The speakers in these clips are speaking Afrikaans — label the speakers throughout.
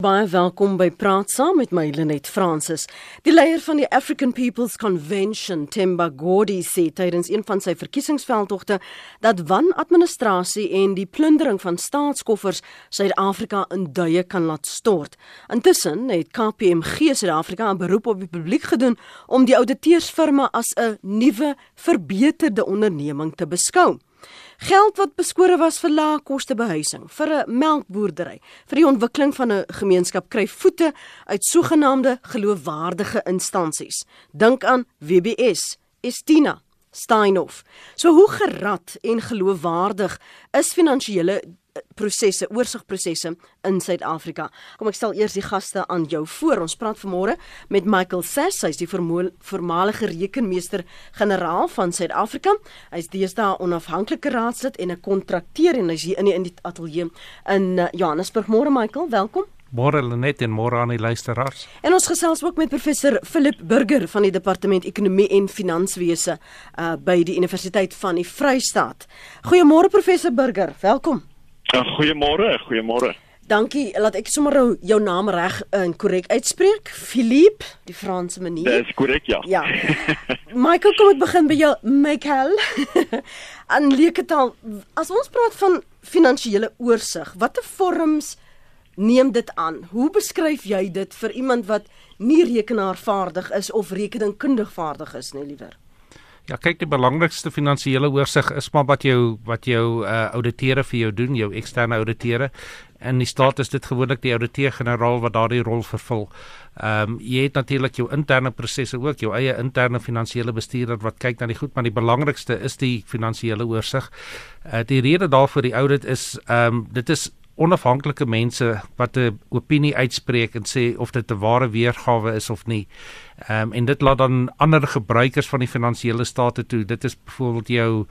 Speaker 1: Baie welkom by Praat Saam met my Lenet Fransis. Die leier van die African People's Convention, Themba Godi, sê tydens een van sy verkiesingsveldtogte dat wanadministrasie en die plundering van staatskoffers Suid-Afrika in duie kan laat stort. Intussen het KPMG Suid-Afrika 'n beroep op die publiek gedoen om die ouditeursfirma as 'n nuwe, verbeterde onderneming te beskou. Geld wat beskore was vir lae koste behuising, vir 'n melkboerdery, vir die ontwikkeling van 'n gemeenskap kry voete uit sogenaamde geloofwaardige instansies. Dink aan WBS, Estina, Steinhoff. So hoe gerad en geloofwaardig is finansiële prosesse, oorsigprosesse in Suid-Afrika. Kom ek stel eers die gaste aan jou voor. Ons praat vanmôre met Michael Sass, hy's die voormalige rekenmeester-generaal van Suid-Afrika. Hy's deesdae onafhanklike raadslid en 'n kontrakteur en hy's hier in die, in die ateljee in uh, Johannesburg. Môre Michael, welkom.
Speaker 2: Môre Lenet en môre aan die luisteraars.
Speaker 1: En ons gesels ook met professor Philip Burger van die Departement Ekonomie en Finansiële uh by die Universiteit van die Vrystaat. Goeiemôre professor Burger, welkom.
Speaker 3: Ja, goeiemôre, goeiemôre.
Speaker 1: Dankie, laat ek sommer jou naam reg en korrek uitspreek. Philippe, die Franse manier.
Speaker 3: Dis korrek, ja.
Speaker 1: Ja. Michael, kom ek begin by jou, Michael. Aan leeketaal, as ons praat van finansiële oorsig, watter vorms neem dit aan? Hoe beskryf jy dit vir iemand wat nie rekenaarvaardig is of rekeningkundig vaardig is nie, liewer?
Speaker 2: Ja, kyk die belangrikste finansiële oorsig is maar wat jou wat jou uh ouditeure vir jou doen, jou eksterne ouditeure. En die staat is dit gewoonlik die ouditeur-generaal wat daardie rol vervul. Ehm um, jy het natuurlik jou interne prosesse ook, jou eie interne finansiële bestuurder wat kyk na die goed, maar die belangrikste is die finansiële oorsig. Uh die rede daarvoor die audit is ehm um, dit is onafhanklike mense wat 'n opinie uitspreek en sê of dit 'n ware weergawe is of nie. Ehm um, en dit laat dan ander gebruikers van die finansiële state toe. Dit is byvoorbeeld jou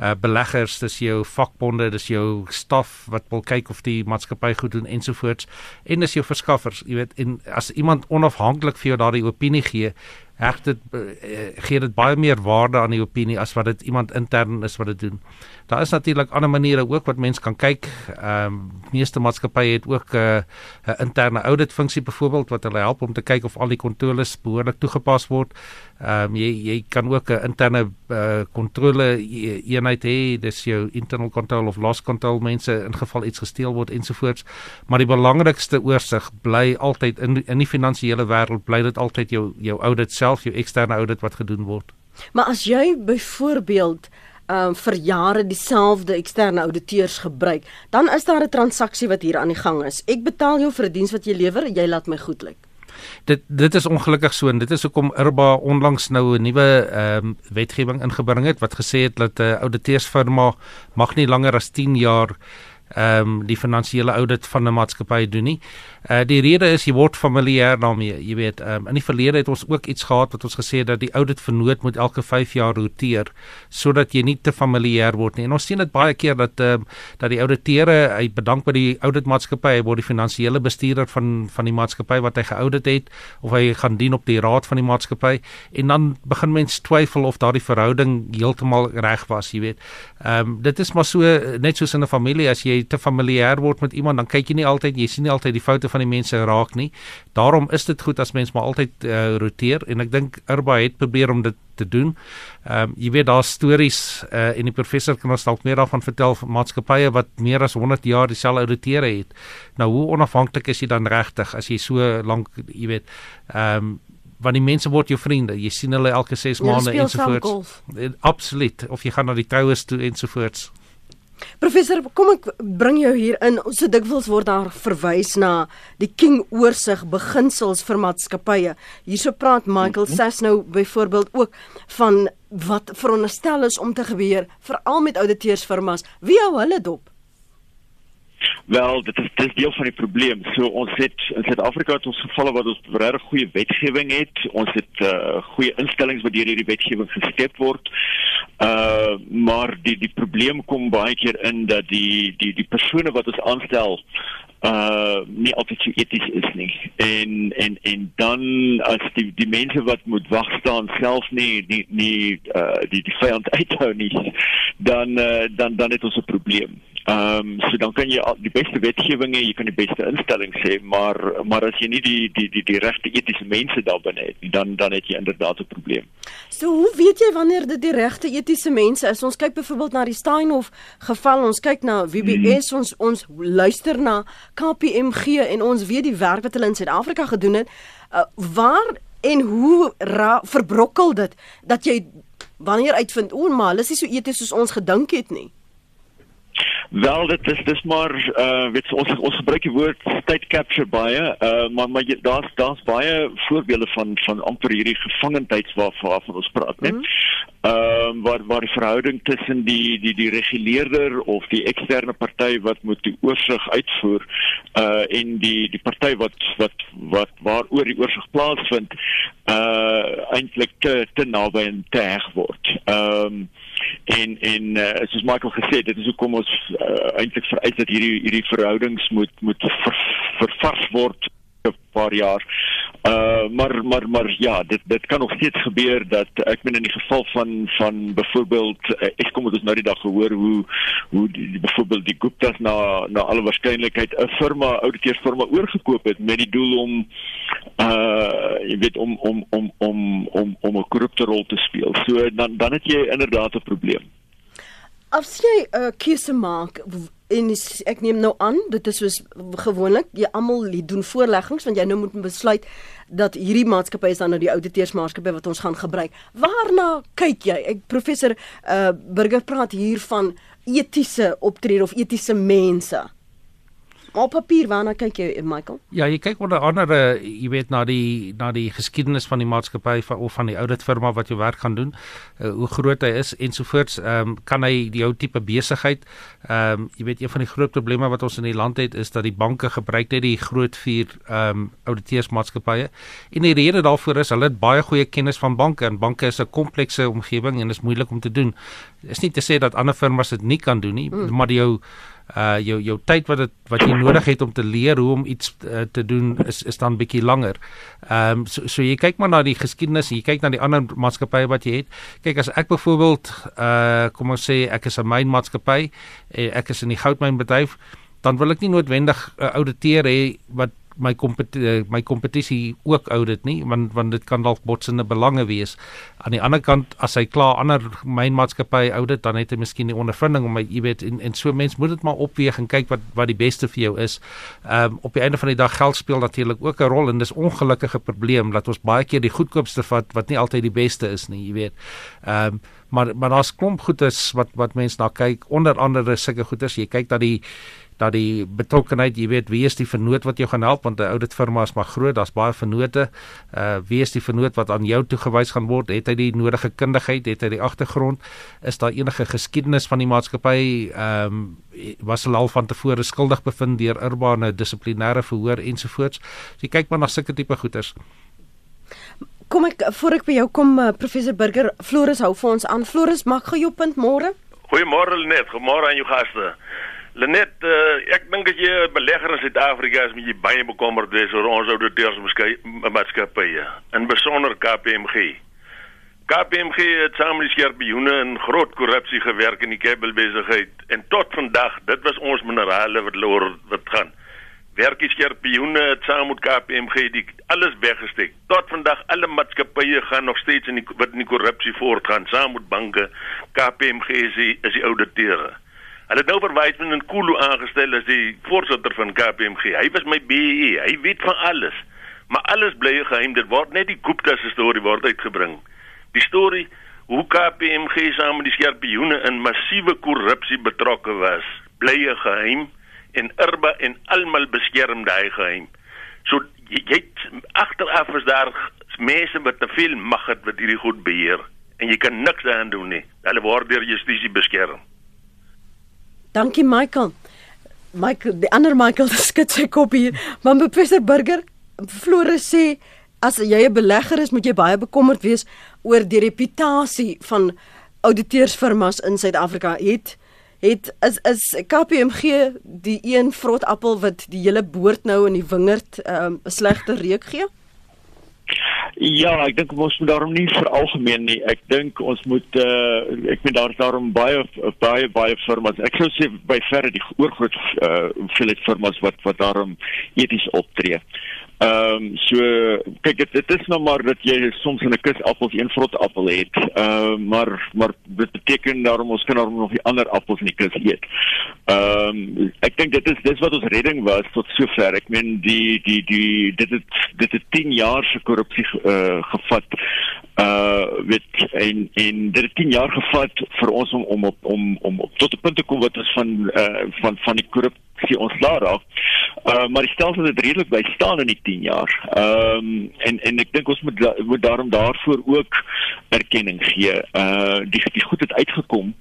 Speaker 2: uh beleggers, dis jou vakbonde, dis jou staf wat wil kyk of die maatskappy goed doen ensovoorts en dis jou verskaffers, jy weet, en as iemand onafhanklik vir jou daardie opinie gee, heg dit uh, gee dit baie meer waarde aan die opinie as wat dit iemand intern is wat dit doen. Daar is natuurlik ander maniere ook wat mense kan kyk. Ehm um, meeste maatskappye het ook 'n uh, 'n interne audit funksie byvoorbeeld wat hulle help om te kyk of al die kontroles behoorlik toegepas word. Ehm um, jy jy kan ook 'n interne uh, kontrole e-, eenheid hê, dis jou internal control of loss control mense in geval iets gesteel word ensovoorts. Maar die belangrikste oorsig bly altyd in in die finansiële wêreld bly dit altyd jou jou audit self, jou eksterne audit wat gedoen word.
Speaker 1: Maar as jy byvoorbeeld um, vir jare dieselfde eksterne auditeurs gebruik, dan is daar 'n transaksie wat hier aan die gang is. Ek betaal jou vir 'n diens wat jy lewer en jy laat my goed lyk.
Speaker 2: Dit dit is ongelukkig so en dit is hoekom Irba onlangs nou 'n nuwe ehm um, wetgewing ingebring het wat gesê het dat 'n uh, ouditeursfirma mag nie langer as 10 jaar ehm um, die finansiële audit van 'n maatskappy doen nie. Uh die rede is jy word familier daarmee. Jy weet, um, in die verlede het ons ook iets gehad wat ons gesê het dat die audit vernoot moet elke 5 jaar roteer sodat jy nie te familier word nie. En ons sien dit baie keer dat ehm um, dat die ouditeure hy bedank by die auditmaatskappy, hy word die finansiële bestuurder van van die maatskappy wat hy geaudit het of hy gaan dien op die raad van die maatskappy en dan begin mens twyfel of daardie verhouding heeltemal reg was, jy weet. Ehm um, dit is maar so net soos in 'n familie as jy te familier word met iemand dan kyk jy nie altyd jy sien nie altyd die foute van die mense raak nie. Daarom is dit goed as mens maar altyd uh, roteer en ek dink Irba het probeer om dit te doen. Ehm um, jy weet daar stories uh, en die professor kan ons dalk meer daarvan vertel van maatskappye wat meer as 100 jaar dieselfde ouditeure het. Nou hoe onafhanklik is jy dan regtig as jy so lank jy weet ehm um, want die mense word jou vriende. Jy sien hulle elke 6 maande ensovoorts. Absoluut. Of jy gaan na die troues toe ensovoorts.
Speaker 1: Professor, kom ek bring jou hier in. Ons so dikwels word daar verwys na die King oorsig beginsels vir maatskappye. Hierso praat Michael mm -hmm. Sasnow byvoorbeeld ook van wat veronderstel is om te gebeur veral met ouditeursfirmas. Wie hou hulle dop?
Speaker 3: Wel, dit is dit is deel van die probleem. So ons het in Suid-Afrika het ons gevalle wat ons regtig goeie wetgewing het. Ons het uh goeie instellings wat deur hierdie wetgewing geskep word. Uh maar die die probleem kom baie keer in dat die die die persone wat ons aanstel uh nie altyd so eties is nie. En en en dan as die die mense wat moet wag staan self nie nie nie uh die die vyand uithou nie, dan uh dan dan het ons 'n probleem. Ehm um, so dan kan jy die beste wetgewing hê, jy kan die beste instellings hê, maar maar as jy nie die die die die regte etiese mense daar binne het nie, dan dan het jy inderdaad 'n probleem.
Speaker 1: So hoe weet jy wanneer dit die regte etiese mense is? Ons kyk byvoorbeeld na die Steinhof geval, ons kyk na WBS, hmm. ons ons luister na KPMG en ons weet die werk wat hulle in Suid-Afrika gedoen het. Uh, waar en hoe verbrokkel dit dat jy wanneer uitvind o, maar hulle is nie so eties soos ons gedink het nie.
Speaker 3: Wel dit is dis maar uh weet ons ons gebruik die woord state capture baie uh maar maar daar's daar's baie voorbeelde van van amper hierdie gevangenheid waarvan ons praat net. Ehm mm. uh, waar waar die verhouding tussen die die die reguleerder of die eksterne party wat moet die oorsig uitvoer uh en die die party wat wat wat waaroor die oorsig plaasvind uh eintlik te te naby en te heg word. Ehm um, en en uh, soos Michael gesê het dit is hoekom ons uh, eintlik vereis dat hierdie hierdie verhoudings moet moet ver, vervars word 'n paar jaar. Uh maar maar maar ja, dit dit kan nog steeds gebeur dat ek meen in die geval van van byvoorbeeld uh, ek kom dit nou die dag gehoor hoe hoe byvoorbeeld die Gupta's na na alle waarskynlikheid 'n firma ouditeursfirma oorgekoop het met die doel om uh jy weet om om om om om om 'n korrupte rol te speel. So dan dan het jy inderdaad 'n probleem.
Speaker 1: As jy 'n uh, keuse maak en is, ek neem nou aan dit is soos gewoonlik jy almal doen voorleggings want jy nou moet besluit dat hierdie maatskappy is dan nou die ouditeursmaatskappy wat ons gaan gebruik. Waarna kyk jy? Ek professor uh Burger praat hier van etiese optrede of etiese mense. Op papier waarna kyk jy Michael?
Speaker 2: Ja, jy kyk onder andere, jy weet na die na die geskiedenis van die maatskappy of van die ouditfirma wat jy werk gaan doen, uh, hoe groot hy is ensovoorts. Ehm um, kan hy jou tipe besigheid ehm um, jy weet een van die groot probleme wat ons in die land het is dat die banke gebruik net die groot vier ehm um, ouditeursmaatskappye. En die rede daarvoor is hulle het baie goeie kennis van banke en banke is 'n komplekse omgewing en is moeilik om te doen. Dit is nie te sê dat ander firmas dit nie kan doen nie, mm. maar jou uh jou jou tyd wat dit wat jy nodig het om te leer hoe om iets uh, te doen is is dan bietjie langer. Ehm um, so so jy kyk maar na die geskiedenis, jy kyk na die ander maatskappye wat jy het. Kyk as ek byvoorbeeld uh kom ons sê ek is 'n mynmaatskappy, eh, ek is in die goudmynbedryf, dan wil ek nie noodwendig 'n uh, ouditeur hê wat my kompetisie my kompetisie ook audit nie want want dit kan dalk botsende belange wees. Aan die ander kant as hy klaar ander mynmaatskappy audit dan het hy miskien die ondervinding om my jy weet en en so mens moet dit maar opweeg en kyk wat wat die beste vir jou is. Ehm um, op die einde van die dag geld speel natuurlik ook 'n rol en dis ongelukkige probleem dat ons baie keer die goedkoopste vat wat nie altyd die beste is nie, jy weet. Ehm um, maar maar daar's klomp goedes wat wat mense na kyk onder andere sulke goedes jy kyk dat die dat die betrokkenheid, jy weet, wie is die vernoot wat jou gaan help want 'n audit firma is maar groot, daar's baie vernote. Uh wie is die vernoot wat aan jou toegewys gaan word? Het hy die nodige kundigheid? Het hy die agtergrond? Is daar enige geskiedenis van die maatskappy? Ehm um, was hulle al van tevore skuldig bevind deur urbane dissiplinêre verhoor ensovoorts? So jy kyk maar na sulke tipe goeters.
Speaker 1: Kom ek voor ek by jou kom uh, professor Burger Floris hou vir ons aan. Floris, mag gou jou punt môre?
Speaker 4: Goeiemôre net, goeiemôre aan jou gaste. Lenet, uh, ek dink as jy 'n belegger in Suid-Afrika is, moet jy baie bekommerd wees oor ons ouditeursmaatskappye, in besonder KPMG. KPMG het saam met Skerpioene in groot korrupsie gewerk in die kabelbesigheid en tot vandag, dit was ons minerale wat loor wat gaan. Werk die Skerpioene het saam met KPMG die alles weggesteek. Tot vandag alle maatskappye gaan nog steeds in die wat in die korrupsie voortgaan saam met banke. KPMG is die, is die ouditeure. Hulle het nou verwys met 'n Kulu aangestel as die voorsitter van KPMG. Hy was my BE. Hy weet van alles. Maar alles bly geheim. Dit word net die Gupta se storie word uitgebring. Die storie hoe KPMG saam met die skerpioene in massiewe korrupsie betrokke was, bly geheim en Irba en almal beskerm daai geheim. So jy, jy agteraf is daar mense met te veel mag het wat hierdie goed beheer en jy kan niks daaraan doen nie. Hulle word deur justisie beskerm.
Speaker 1: Dankie Michael. Michael, die ander Michael skud sy kop hier. Maar professor Burger, Floris sê as jy 'n belegger is, moet jy baie bekommerd wees oor die reputasie van ouditeursfirmas in Suid-Afrika. Het het is is KPMG die een vrot appel wat die hele boord nou in die wingerd 'n um, slegte reuk gee?
Speaker 3: Ja, ek dink ons moet daarom nie vir algemeen nie. Ek dink ons moet uh ek meen daar's daarom baie baie baie firmas. Ek sou sê by verre die oorgroot uh hoeveelheid firmas wat wat daarom eties optree. Ehm um, so kyk dit dit is nou maar dat jy soms in 'n kus appels een vrot appel het. Ehm uh, maar maar dit beteken daarom ons kan daarom nog die ander appels in die kus eet. Ehm um, ek dink dit is dis wat ons redding was tot sover. Ek meen die die die dit het dit het 10 jaar se korrupsie uh, gevat. Uh weet en en dit het 10 jaar gevat vir ons om om op om om tot 'n punt te kom wat ons van uh van van die korrupsie ontslae raak. Uh maar die stelsel het redelik by staan in die 10 jaar. Ehm um, en en ek dink ons moet moet daarom daarvoor ook erkenning gee. Uh die die goed het uitgekom.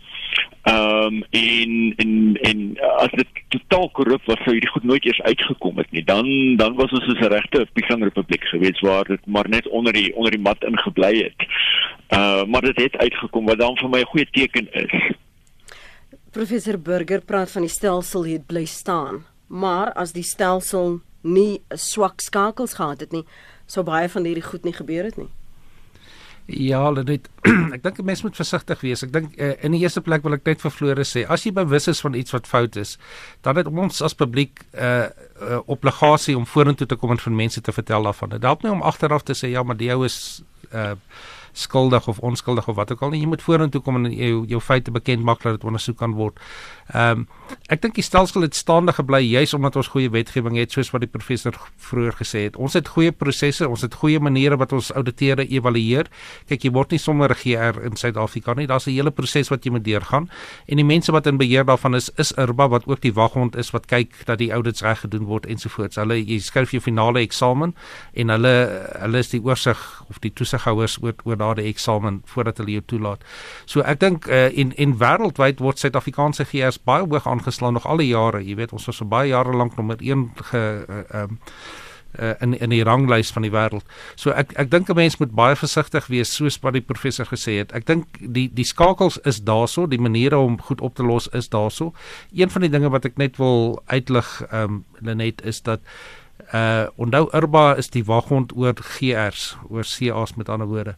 Speaker 3: Ehm um, en en en as dit totaal korrup was sou hierdie goed nooit eers uitgekom het nie. Dan dan was ons soos 'n regte Pisang Republiek gewees waar dit maar net onder die onder die mat ingebly het. Uh maar dit het uitgekom wat dan vir my 'n goeie teken is.
Speaker 1: Professor Burger praat van die stelsel het bly staan. Maar as die stelsel nie swak skakels gehad het nie, sou baie van hierdie goed nie gebeur het nie.
Speaker 2: Ja, dit ek dink 'n mens moet versigtig wees. Ek dink uh, in die eerste plek wil ek net vir Flore sê, as jy bewus is van iets wat fout is, dan het ons as publiek 'n uh, uh, obligasie om vorentoe te kom en vir mense te vertel daarvan. Dit help nie om agteraf te sê ja, maar die ou is uh skuldig of onskuldig of wat ook al nie. Jy moet vorentoe kom en jou jou feite bekend maak dat dit ondersoek kan word. Ehm um, ek dink die stelsel het staande gebly juis omdat ons goeie wetgewing het soos wat die professor vroeër gesê het. Ons het goeie prosesse, ons het goeie maniere wat ons auditeure evalueer. Kyk, jy word nie sommer GR in Suid-Afrika nie. Daar's 'n hele proses wat jy moet deurgaan en die mense wat in beheer daarvan is, is IRBA wat ook die waghond is wat kyk dat die audits reg gedoen word ensovoorts. Hulle jy skryf jou finale eksamen en hulle hulle is die oorsig of die toesighouers oor oor daardie eksamen voordat hulle jou toelaat. So ek dink uh, en en wêreldwyd word Suid-Afrikaanse GR's baie hoog aangeslaan nog al die jare. Jy weet, ons was vir baie jare lank nommer 1 ge ehm uh, um, uh, in in die ranglys van die wêreld. So ek ek dink 'n mens moet baie versigtig wees soos wat die professor gesê het. Ek dink die die skakels is daarso, die maniere om goed op te los is daarso. Een van die dinge wat ek net wil uitlig ehm um, Lenet is dat uh onthou Urba is die waghond oor GR's, oor CA's met ander woorde.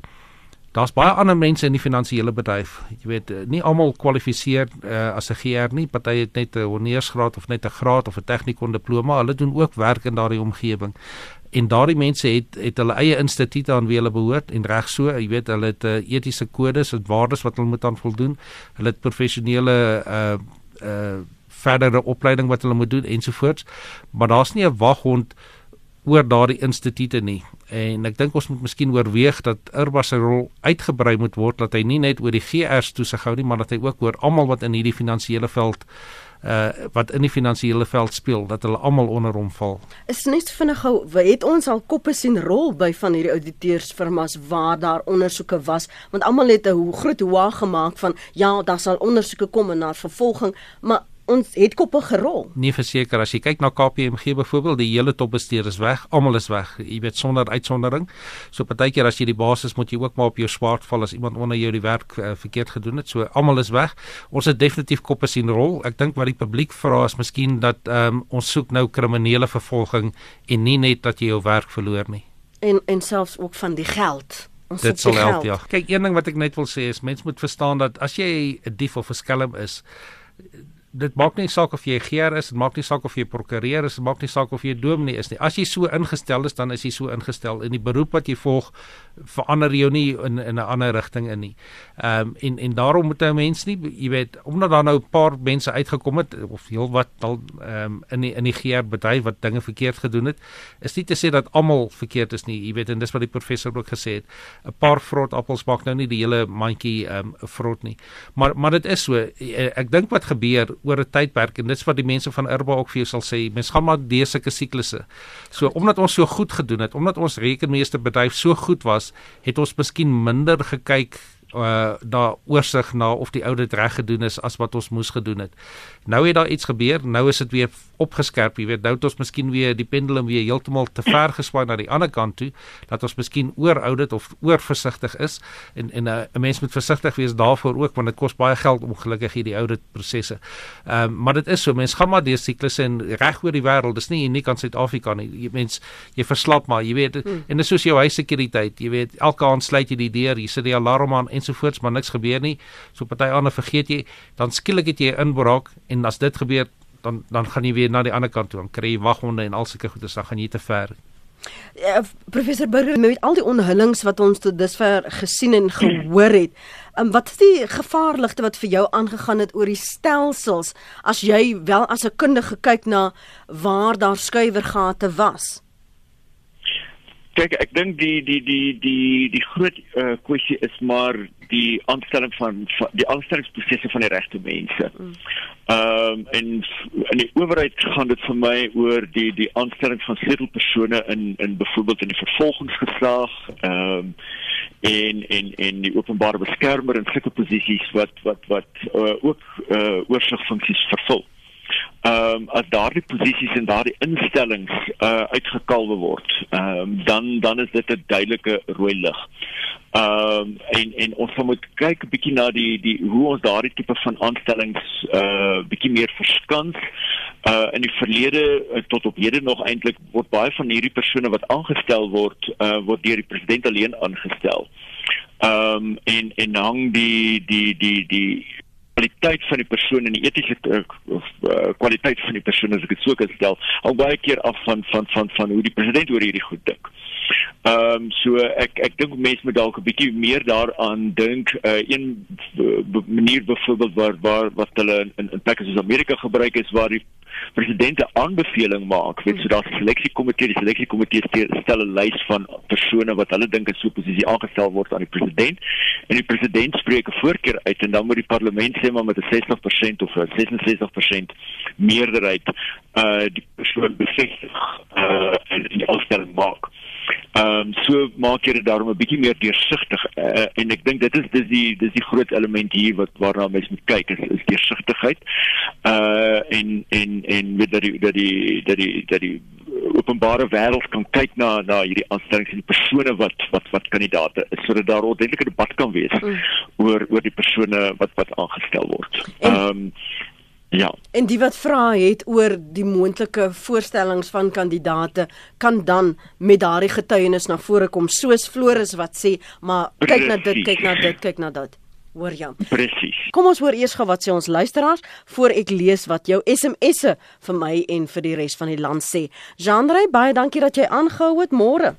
Speaker 2: Daar's baie ander mense in die finansiële bedryf. Jy weet, eh, nie almal kwalifiseer uh, as 'n GR nie. Party het net 'n honeursgraad of net 'n graad of 'n tegnikon diploma. Hulle doen ook werk in daardie omgewing. En daardie mense het het hulle eie instituute aan wie hulle behoort en reg so, jy weet, hulle het uh, etiese kodes en waardes wat hulle moet aan voldoen. Hulle het professionele uh uh verdere opleiding wat hulle moet doen ensovoorts. Maar daar's nie 'n waghond oor daardie instituute nie. En ek dink ons moet miskien oorweeg dat Urba se rol uitgebrei moet word dat hy nie net oor die GR's toesig hou nie, maar dat hy ook oor almal wat in hierdie finansiële veld uh wat in die finansiële veld speel dat hulle almal onder hom val.
Speaker 1: Is net vinnig gou, het ons al koppe sien rol by van hierdie auditeursfirmas waar daar ondersoeke was, want almal het 'n groot hoog gemaak van ja, daar sal ondersoeke kom en na vervolging, maar ons het koppe gerol.
Speaker 2: Nee, verseker as jy kyk na KPMG byvoorbeeld, die hele topbestuur is weg, almal is weg. Jy weet sonder uitsondering. So partykeer as jy die basis moet jy ook maar op jou swaard val as iemand onder jou die werk uh, verkeerd gedoen het. So almal is weg. Ons het definitief koppe sien rol. Ek dink wat die publiek vra is miskien dat um, ons soek nou kriminele vervolging en nie net dat jy jou werk verloor nie.
Speaker 1: En en selfs ook van die geld.
Speaker 2: Ons dit sal help ja. Kyk, een ding wat ek net wil sê is mense moet verstaan dat as jy 'n dief of 'n skelm is, dit maak nie saak of jy geer is, dit maak nie saak of jy prokureur is, dit maak nie saak of jy dominee is nie. As jy so ingestel is, dan is jy so ingestel en die beroep wat jy volg verander jou nie in in 'n ander rigting in nie. Ehm um, en en daarom moet 'n mens nie, jy weet, omdat daar nou 'n paar mense uitgekom het of heel wat al ehm um, in die in die geer bedryf wat dinge verkeerd gedoen het, is nie te sê dat almal verkeerd is nie. Jy weet en dis wat die professor ook gesê het. 'n Paar vrot appels maak nou nie die hele mandjie ehm um, vrot nie. Maar maar dit is so. Ek dink wat gebeur oor 'n tydperk en dit's wat die mense van Urba ook vir jou sal sê, mens gaan maar deur sulke siklusse. So omdat ons so goed gedoen het, omdat ons rekenmeesterbedryf so goed was, het ons miskien minder gekyk uh daar oorsig na of die audit reg gedoen is as wat ons moes gedoen het. Nou het daar iets gebeur, nou is dit weer opgeskerp, jy weet, nou het ons miskien weer die pendulum weer heeltemal te ver geswaai na die ander kant toe dat ons miskien oor audit of oor versigtig is en en 'n uh, mens moet versigtig wees daarvoor ook want dit kos baie geld ongelukkig hierdie audit prosesse. Ehm um, maar dit is so, mense gaan maar deur siklusse en reg oor die wêreld, dis nie uniek aan Suid-Afrika nie. Jy mens jy verslap maar, jy weet, hmm. en dis soos jou huissekuriteit, jy weet, elke aand sluit jy die deur, jy sit die alarm aan ensovoorts, maar niks gebeur nie. So party ander vergeet jy, dan skielik het jy 'n inbraak en as dit gebeur dan dan gaan jy weer na die ander kant toe, dan kry jy waghonde en al sulke goedes, dan gaan jy te ver.
Speaker 1: Ja, professor Burger met al die onhullings wat ons tot dusver gesien en gehoor het. Um, wat is die gevaarligte wat vir jou aangegaan het oor die stelsels as jy wel as 'n kundige kyk na waar daar skuiwergate was?
Speaker 3: Kyk, ek dink die die die die die groot uh, kwessie is maar die aanstelling van, van die aanstellingsprosesse van die regte mense. Mm. Ehm um, en in die owerheid gaan dit vir my oor die die aanstelling van sleutelpersone in in byvoorbeeld in die vervolgingsgeslag ehm um, en en en die openbare beskermer in sulke posisies wat wat wat uh, ook uh, oorsigfunksies vervul ehm um, as daardie posisies en daardie instellings uh uitgekalwe word, ehm um, dan dan is dit 'n duidelike rooi lig. Ehm um, en en ons moet kyk 'n bietjie na die die hoe ons daardie tipe van aanstellings uh bietjie meer verskans. Uh in die verlede uh, tot op hede nog eintlik word baie van hierdie persone wat aangestel word, uh word deur die president alleen aangestel. Ehm um, en en hang die die die die kwaliteit van die persoon en die etiese uh, uh, kwaliteit van die persoon as ek dit so kan stel al baie keer af van van van van hoe die president oor hierdie goed dink. Ehm um, so ek ek dink mense moet dalk 'n bietjie meer daaraan dink. Uh, een manier byvoorbeeld waar waar wat hulle in in plekke soos Amerika gebruik is waar die president 'n aanbeveling maak, weet so daar 'n seleksiekomitee, die seleksiekomitee stel 'n lys van persone wat hulle dink in so 'n posisie aangestel word aan die president en die president spreek 'n voorkeur uit en dan moet die parlement sê maar met 'n 60% of 'n 66% meerderheid uh die persoon bevestig uh en die aanstelling maak. Ehm um, so maak jy dit daarom 'n bietjie meer deursigtig uh, en ek dink dit is dis die dis die groot element hier wat waarna mense moet kyk is, is deursigtigheid. Uh en en en met dat die dat die dat die dat die openbare wêreld kan kyk na na hierdie aanstellings en die persone wat wat wat kandidate is sodat daar 'n ordentlike debat kan wees mm. oor oor die persone wat wat aangestel word. Ehm um, Ja.
Speaker 1: En die wat vra het oor die moontlike voorstellings van kandidate kan dan met daardie getuienis na vore kom soos Floris wat sê, maar kyk na dit, kyk na dit, kyk na dit. Hoor jy?
Speaker 3: Presies.
Speaker 1: Kom ons hoor eers gou wat sê ons luisteraars voor ek lees wat jou SMS'e vir my en vir die res van die land sê. Jean-Ray, baie dankie dat jy aangehou het môre.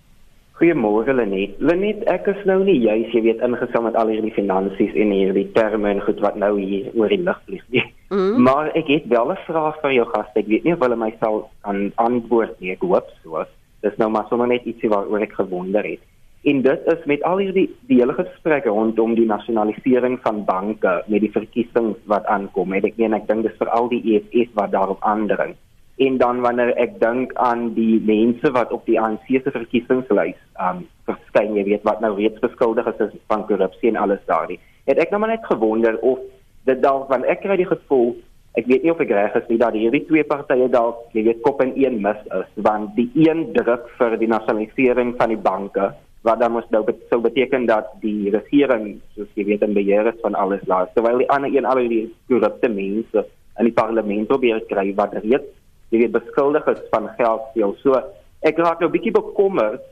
Speaker 5: Goeiemôre Lenet. Lenet, ek is nou nie juis, jy weet, ingesam met al hierdie finansies en hierdie terme en goed wat nou hier oor die lug vlieg nie. Mm. Maar ek het wel 'n vraag vir jou gaste. Ek weet nie of hulle my sal aan antwoord nie. Ek hoop so. Dis nou maar sommer net ietsie waaroor ek gewonder het. En dit is met al hierdie die hele gesprekke rondom die nasionalisering van banke met die verkiesings wat aankom. Ek meen ek dink dis vir al die EFF wat daarop aandring en dan wanneer ek dink aan die mense wat op die ANC se verkiesingslys um verskyn jy weet wat nou reeds beskuldig is van korrupsie en alles daardie het ek nou maar net gewonder of dit dalk want ek kry die gevoel ek weet nie of ek reg is nie dat hierdie twee partye dalk jy weet kop en een mis is want die een druk vir die nasionalisering van die banke wat dan mos nou sou beteken dat die regering soos jy weet in beheer is van alles laat terwyl die ander een al die korrupte mense in die parlement probeer kry wat reeds jy weet beskuldig is van geldsteel. So ek raak nou bietjie bekommerd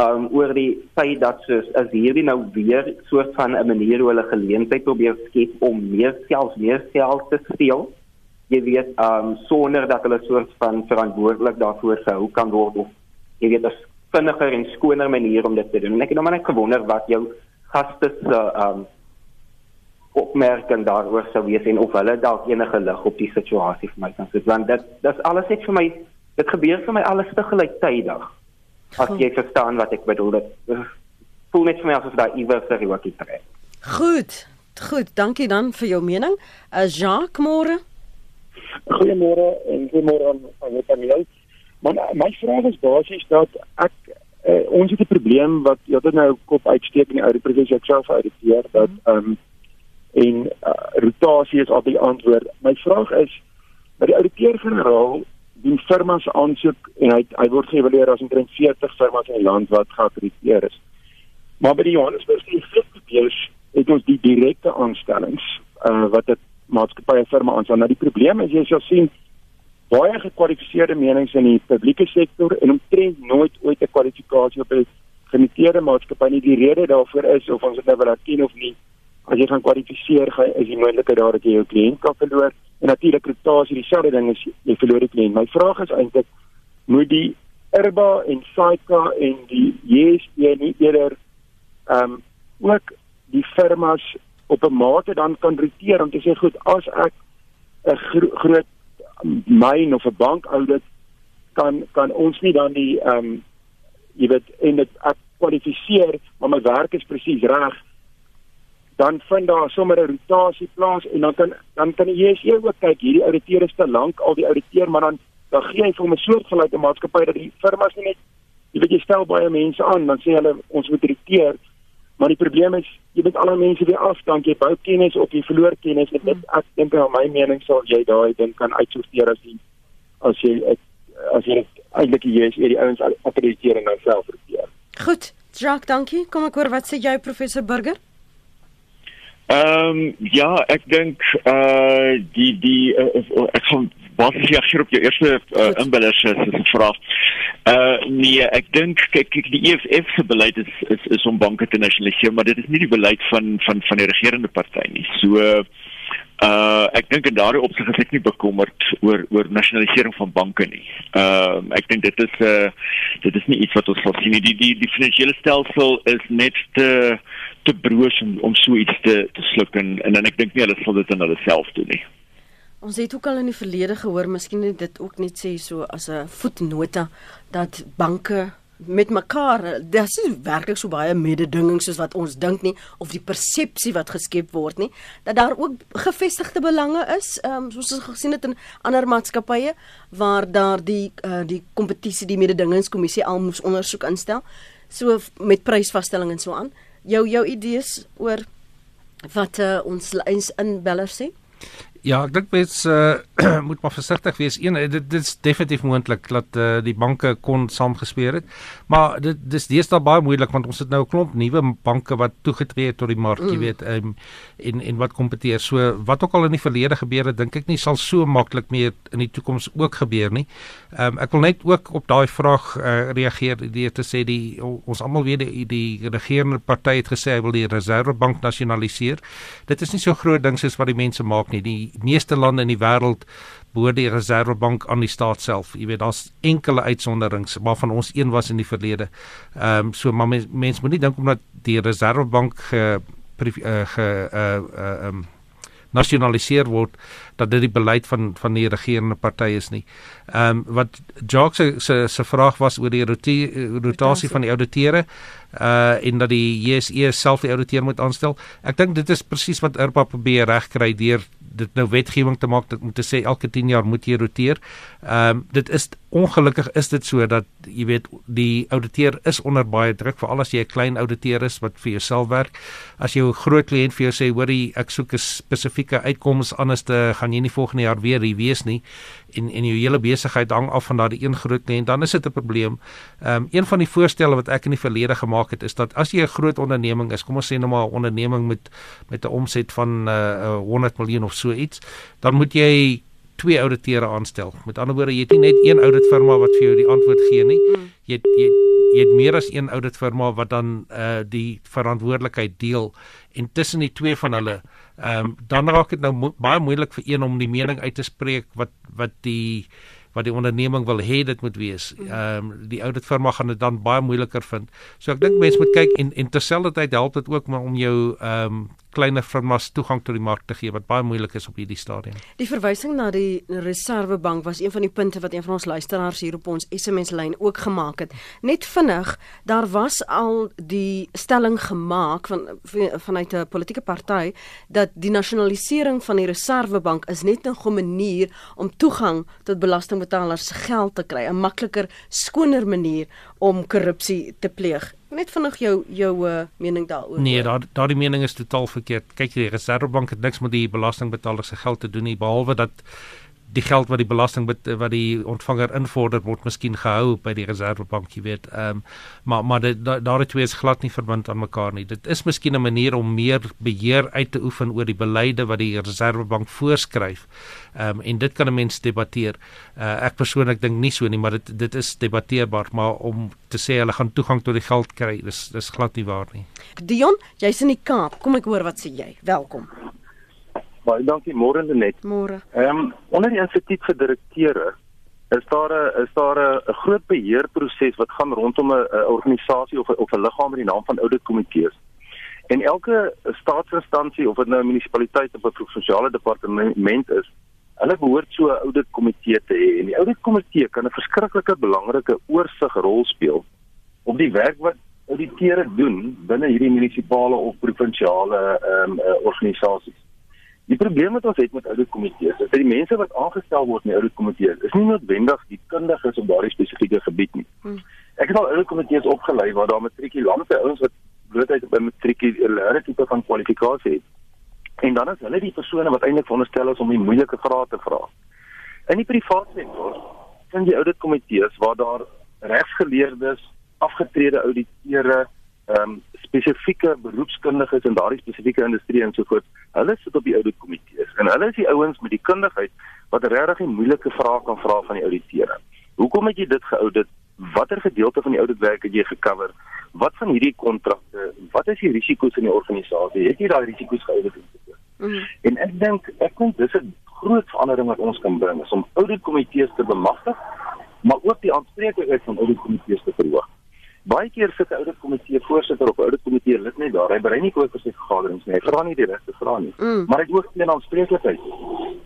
Speaker 5: um oor die feit dat soos as hierdie nou weer soort van 'n manier hoe hulle geleentheid probeer skep om meer selfs meer geld te steel. Jy weet um sonder dat hulle soort van verantwoordelik daarvoor gehou kan word of jy weet 'n vinniger en skoner manier om dit te doen. En ek het nou maar net gewonder wat jou gaste se um opmerking daaroor sou wees en of hulle dalk enige lig op die situasie vir my kan sit want dit dis alles net vir my dit gebeur vir my alles te gelyktydig as jy verstaan wat ek bedoel dit voel net vir my asof daar iewers 'n rewatjie trek
Speaker 1: goed goed dankie dan vir jou mening. Uh, Jacques môre?
Speaker 6: Goeiemôre en goeiemôre aan aan jou paneel. Maar my vraag is basies dat ek uh,
Speaker 7: ons het 'n probleem wat jy het nou kop uitsteek in die ou proses ek self uititeer dat ehm um, en uh, rotasie is altyd die antwoord. My vraag is by die ouditeur-generaal doen firmas aansoek en hy hy word geëvalueer as omtrent 40 firmas in die land wat geakkrediteer is. Maar by die Johannesburgse Universiteit het ons die direkte aanstellings uh, wat 'n maatskappy of firma aanstel. Nou die probleem is jy sal sien baie gekwalifiseerde menings in die publieke sektor en omtrent nooit ooit 'n kwalifikasie op 'n gemiteerde maatskappy nie. Die rede daarvoor is of ons dit nou wil erken of nie, as jy gaan kwalifiseer, is die moontlikheid daar dat jy jou kliënt kan verloor en natuurlik reputasie dieselfde ding is jy verloor die kliënt. My vraag is eintlik moet die IRBA en SAICA en die JSE nie eerder ehm um, ook die firmas op 'n mate dan kan roteer om te sê goed as ek 'n gro groot myn of 'n bank audit kan kan ons nie dan die ehm um, jy weet en dit ek kwalifiseer maar my werk is presies reg dan vind daar sommer 'n rotasie plaas en dan kan dan kan die JSE ook kyk hierdie ouditeur is te lank al die ouditeur maar dan dan gee hy vir 'n soortgelyke maatskappy dat die firmas nie net jy weet jy stel baie mense aan dan sê hulle ons moet roteer maar die probleem is jy moet alle mense weer af dan jy bou kennis op jy verloor kennis en dit ek dink aan my mening sal jy daai ding kan uitsorteer as jy as jy as jy eintlik jy is die ouens apprecieer en self roteer
Speaker 1: goed Jacques dankie. Kom ek hoor wat sê jy professor Burger
Speaker 3: Ehm um, ja, ek dink uh die die uh, ek gaan wat is jy op jou eerste uh, inbellers se vraag. Uh nee, ek dink kyk kyk die EFF se beleid is, is is om banke te nasionaliseer, maar dit is nie die beleid van van van die regerende party nie. So uh ek dink in daardie opsig is ek nie bekommerd oor oor nasionalisering van banke nie. Ehm uh, ek dink dit is uh dit is nie iets wat ons sal sien nie. Die die die finansiële stelsel is net te te broos om om so iets te te sluk en en dan ek dink nie hulle sal dit in hulle self doen nie.
Speaker 1: Ons het ook al in die verlede gehoor, miskien net dit ook net sê so as 'n voetnota dat banke met mekaar dis is werklik so baie mededinging soos wat ons dink nie of die persepsie wat geskep word nie dat daar ook gevestigde belange is um, soos ons gesien het in ander maatskappye waar daar die uh, die kompetisie die mededingingskommissie al moes ondersoek instel so met prysvasstelling en so aan jou jou idees oor wat uh, ons inbeller sê?
Speaker 2: Ja, ek dink mens uh, moet maar versigtig wees. Een dit, dit is definitief moontlik dat uh, die banke kon saamgespeel het. Maar dit dis deesdae baie moeilik want ons het nou 'n klomp nuwe banke wat toegetree het tot die mark, mm. jy weet, um, en en wat kompeteer. So wat ook al in die verlede gebeur het, dink ek nie sal so maklik meer in die toekoms ook gebeur nie. Ehm um, ek wil net ook op daai vraag uh, reageer deur te sê die ons almal weet die, die regerende party het gesê hy wil die Reservebank nasionaliseer. Dit is nie so groot ding soos wat die mense maak nie. Die meeste lande in die wêreld behoort die Reservebank aan die staat self. Jy weet daar's enkele uitsonderings, maar van ons een was in die verlede. Ehm um, so maar mense mens moet nie dink omdat die Reservebank ge uh, ge uh uh um nasionaliseer word dat dit die beleid van van die regerende party is nie. Ehm um, wat Jacques se se se vraag was oor die rotasie van die ouditeure uh en dat die JSE self die ouditeur moet aanstel. Ek dink dit is presies wat IRPA probeer regkry deur dit nou wetgewing te maak om te sê elke 10 jaar moet jy roteer. Ehm um, dit is ongelukkig is dit so dat jy weet die ouditeur is onder baie druk veral as jy 'n klein ouditeur is wat vir jouself werk. As 'n groot kliënt vir jou sê hoorie ek soek 'n spesifieke uitkoms anders te gaan jy nie volgende jaar weer hier wees nie en en jou hele besigheid hang af van daardie een groot kliënt dan is dit 'n probleem. Ehm um, een van die voorstelle wat ek in die verlede gemaak het is dat as jy 'n groot onderneming is, kom ons sê nou maar 'n onderneming met met 'n omset van uh, 100 miljoen of so iets, dan moet jy twee ouditeure aanstel. Met ander woorde, jy het nie net een ouditfirma wat vir jou die antwoord gee nie. Mm. Jy het, jy jy het meer as een ouditfirma wat dan uh die verantwoordelikheid deel en tussen die twee van hulle ehm um, dan raak dit nou mo baie moeilik vir een om die mening uit te spreek wat wat die wat die onderneming wil hê dit moet wees. Mm. Ehm um, die ouditfirma gaan dit dan baie moeiliker vind. So ek dink mense moet kyk en en terselfdertyd help dit ook maar om jou ehm um, kleiner firmas toegang tot die mark te gee wat baie moeilik is op hierdie stadium.
Speaker 1: Die verwysing na die Reservebank was een van die punte wat een van ons luisteraars hier op ons SMS lyn ook gemaak het. Net vinnig, daar was al die stelling gemaak van vanuit 'n politieke party dat die nasionalisering van die Reservebank is net 'n manier om toegang tot belastingbetalers se geld te kry, 'n makliker, skoner manier om korrupsie te pleeg. Net vinnig jou jou uh, mening daaroor.
Speaker 2: Nee, daar daardie mening is totaal verkeerd. Kyk, die Reservebank het niks met die belastingbetalers se geld te doen nie behalwe dat die geld wat die belasting wat die ontvanger invorder word miskien gehou by die reservebank jy weet ehm um, maar maar dit daardie twee is glad nie verbind aan mekaar nie. Dit is miskien 'n manier om meer beheer uit te oefen oor die beleide wat die reservebank voorskryf ehm um, en dit kan 'n mens debatteer. Uh, ek persoonlik dink nie so nie maar dit dit is debatteerbaar maar om te sê hulle gaan toegang tot die geld kry dis dis glad nie waar nie.
Speaker 1: Dion jy's in die Kaap. Kom ek hoor wat sê jy. Welkom
Speaker 6: Baie dankie môre net.
Speaker 1: Môre.
Speaker 6: Ehm um, onder die instituut vir direkteure is daar 'n is daar 'n groot beheerproses wat gaan rondom 'n organisasie of 'n of 'n liggaam met die naam van auditkomitees. En elke staatsinstansie of dit nou 'n munisipaliteit of 'n provinsiale departement is, hulle behoort so 'n auditkomitee te hê. En die auditkomitee kan 'n verskriklike belangrike oorsigrol speel op die werk wat auditeure doen binne hierdie munisipale of provinsiale ehm um, uh, organisasies. Die probleem wat ons het met oude komitees is dat die mense wat aangestel word in die oude komitees is nie noodwendig die kundiges op daardie spesifieke gebied nie. Hmm. Ek het al oude komitees opgelei waar daar matrikulante ouens wat blootheid op 'n matrikulêre tipe van kwalifikasie het. En dan is hulle die persone wat eintlik veronderstel is om die moeilike vrae te vra. In die private sektor vind jy oude komitees waar daar regsgeleerdes, afgetrede ouditeure, ehm um, spesifieke beroepskundiges in daardie spesifieke industrie en so voort. Hulle sit op die auditkomitees en hulle is die ouens met die kundigheid wat regtig die moeilike vrae kan vra van die ouditeure. Hoekom het jy dit geaudit? Watter gedeelte van die auditwerk het jy gekover? Wat van hierdie kontrakte? Wat is die risiko's in die organisasie? Het jy daai risiko's geaudit? Mm. En ek dink ek dink dis 'n groot verandering wat ons kan bring is om auditkomitees te bemagtig, maar ook die aanspreeklikheid van auditkomitees te verhoog. Baie keer sit 'n oude komitee voorsitter of 'n oude komitee lid net daar. Hy berei nie koop vir sy vergaderings nie. Hy vra nie die regte vrae nie. Mm. Maar hy het ook geen aanspreeklikheid.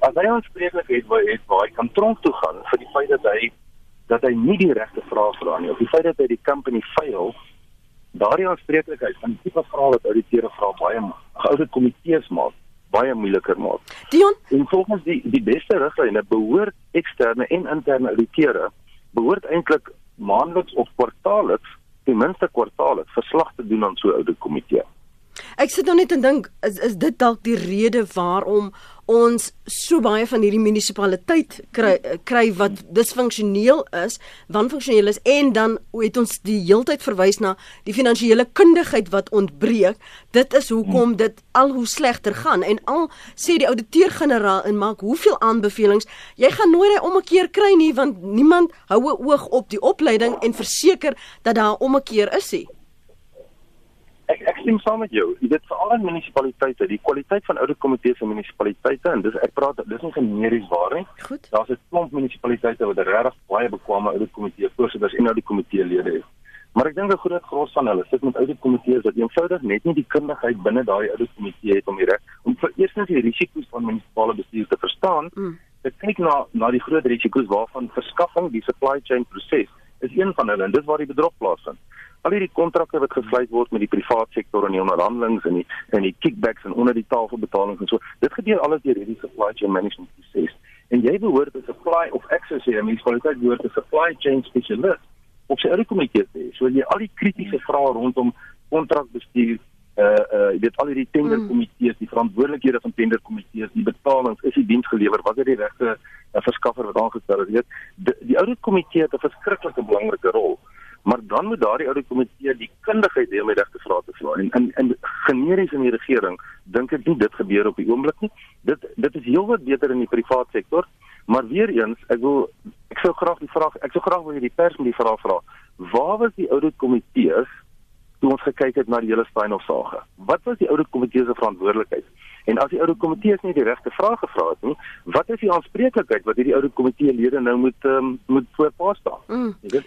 Speaker 6: As hy aanspreeklikheid wou hê, waar hy kan tronk toe gaan vir die feit dat hy dat hy nie die regte vrae vra nie of die feit dat hy die company fail, daardie aanspreeklikheid van die tipe vrae wat ouditeure vra baie oude komitees maak baie moeiliker maak.
Speaker 1: Dion,
Speaker 6: en volgens die die beste riglyne behoort eksterne en interne ouditeure behoort eintlik maandeliks of kwartaalliks ten minste kwartaalliks verslag te doen aan so 'n oude komitee.
Speaker 1: Ek sit nou net en dink is is dit dalk die rede waarom ons so baie van hierdie munisipaliteit kry kry wat disfunksioneel is, wanfunksioneel is en dan het ons die heeltyd verwys na die finansiële kundigheid wat ontbreek. Dit is hoekom hmm. dit al hoe slegter gaan en al sê die ouditeur-generaal en maak hoeveel aanbevelings, jy gaan nooit hy om 'n keer kry nie want niemand hou 'n oog op die opleiding en verseker dat daar om 'n keer is nie.
Speaker 6: Stem saam met jou. Jy weet veral in munisipaliteite, die kwaliteit van oude komitees in munisipaliteite en dis ek praat dis nie generies waar nie.
Speaker 1: Goed.
Speaker 6: Daar's 'n klomp munisipaliteite wat regtig baie bekwame oude komitee voorsitters en oude komitee lede het. Maar ek dink 'n groot gros van hulle sit met oude komitees wat eenvoudig net nie die kundigheid binne daai oude komitee het om die reg om vir eerstens die risiko's van munisipale bestuur te verstaan. Mm. Ek kyk na na die groot risiko's waarvan verskaffing, die supply chain proses is een van hulle en dis waar die bedrog plaasvind. Al hierdie kontrakte wat gesluit word met die private sektor en die onderhandelinge en die en die kickbacks en onder die tafel betalings en so dit gebeur alles deur hierdie supply chain management proses. En jy behoort 'n supply of access hier mens kwaliteit behoort 'n supply chain spesialist op sy eie komitee te hê. So jy al die kritiese vrae rondom kontrakbestuur uh uh jy weet al hierdie tenderkomitees die verantwoordelikhede van tenderkomitees die betalings is die diens gelewer wat is die regte uh, verskaffer wat aangestel is? Weet die, die audit komitee het 'n verskriklike belangrike rol maar dan moet daardie oude komitee die kundigheid hê om die regte vrae te vra. En in in generies in die regering dink ek nie dit gebeur op die oomblik nie. Dit dit is heelwat beter in die private sektor maar weer eens ek wil ek sou graag die vraag ek sou graag wil hê die pers moet die vraag vra. Waar was die oude komitees toe ons gekyk het na die hele Steinhoff saga wat was die oude komitee se verantwoordelikheid En as die oude komitees nie die regte vrae gevra het nie, wat is die aanspreeklikheid wat hierdie oude komitee lede nou moet um, moet voorpas staan? Mm.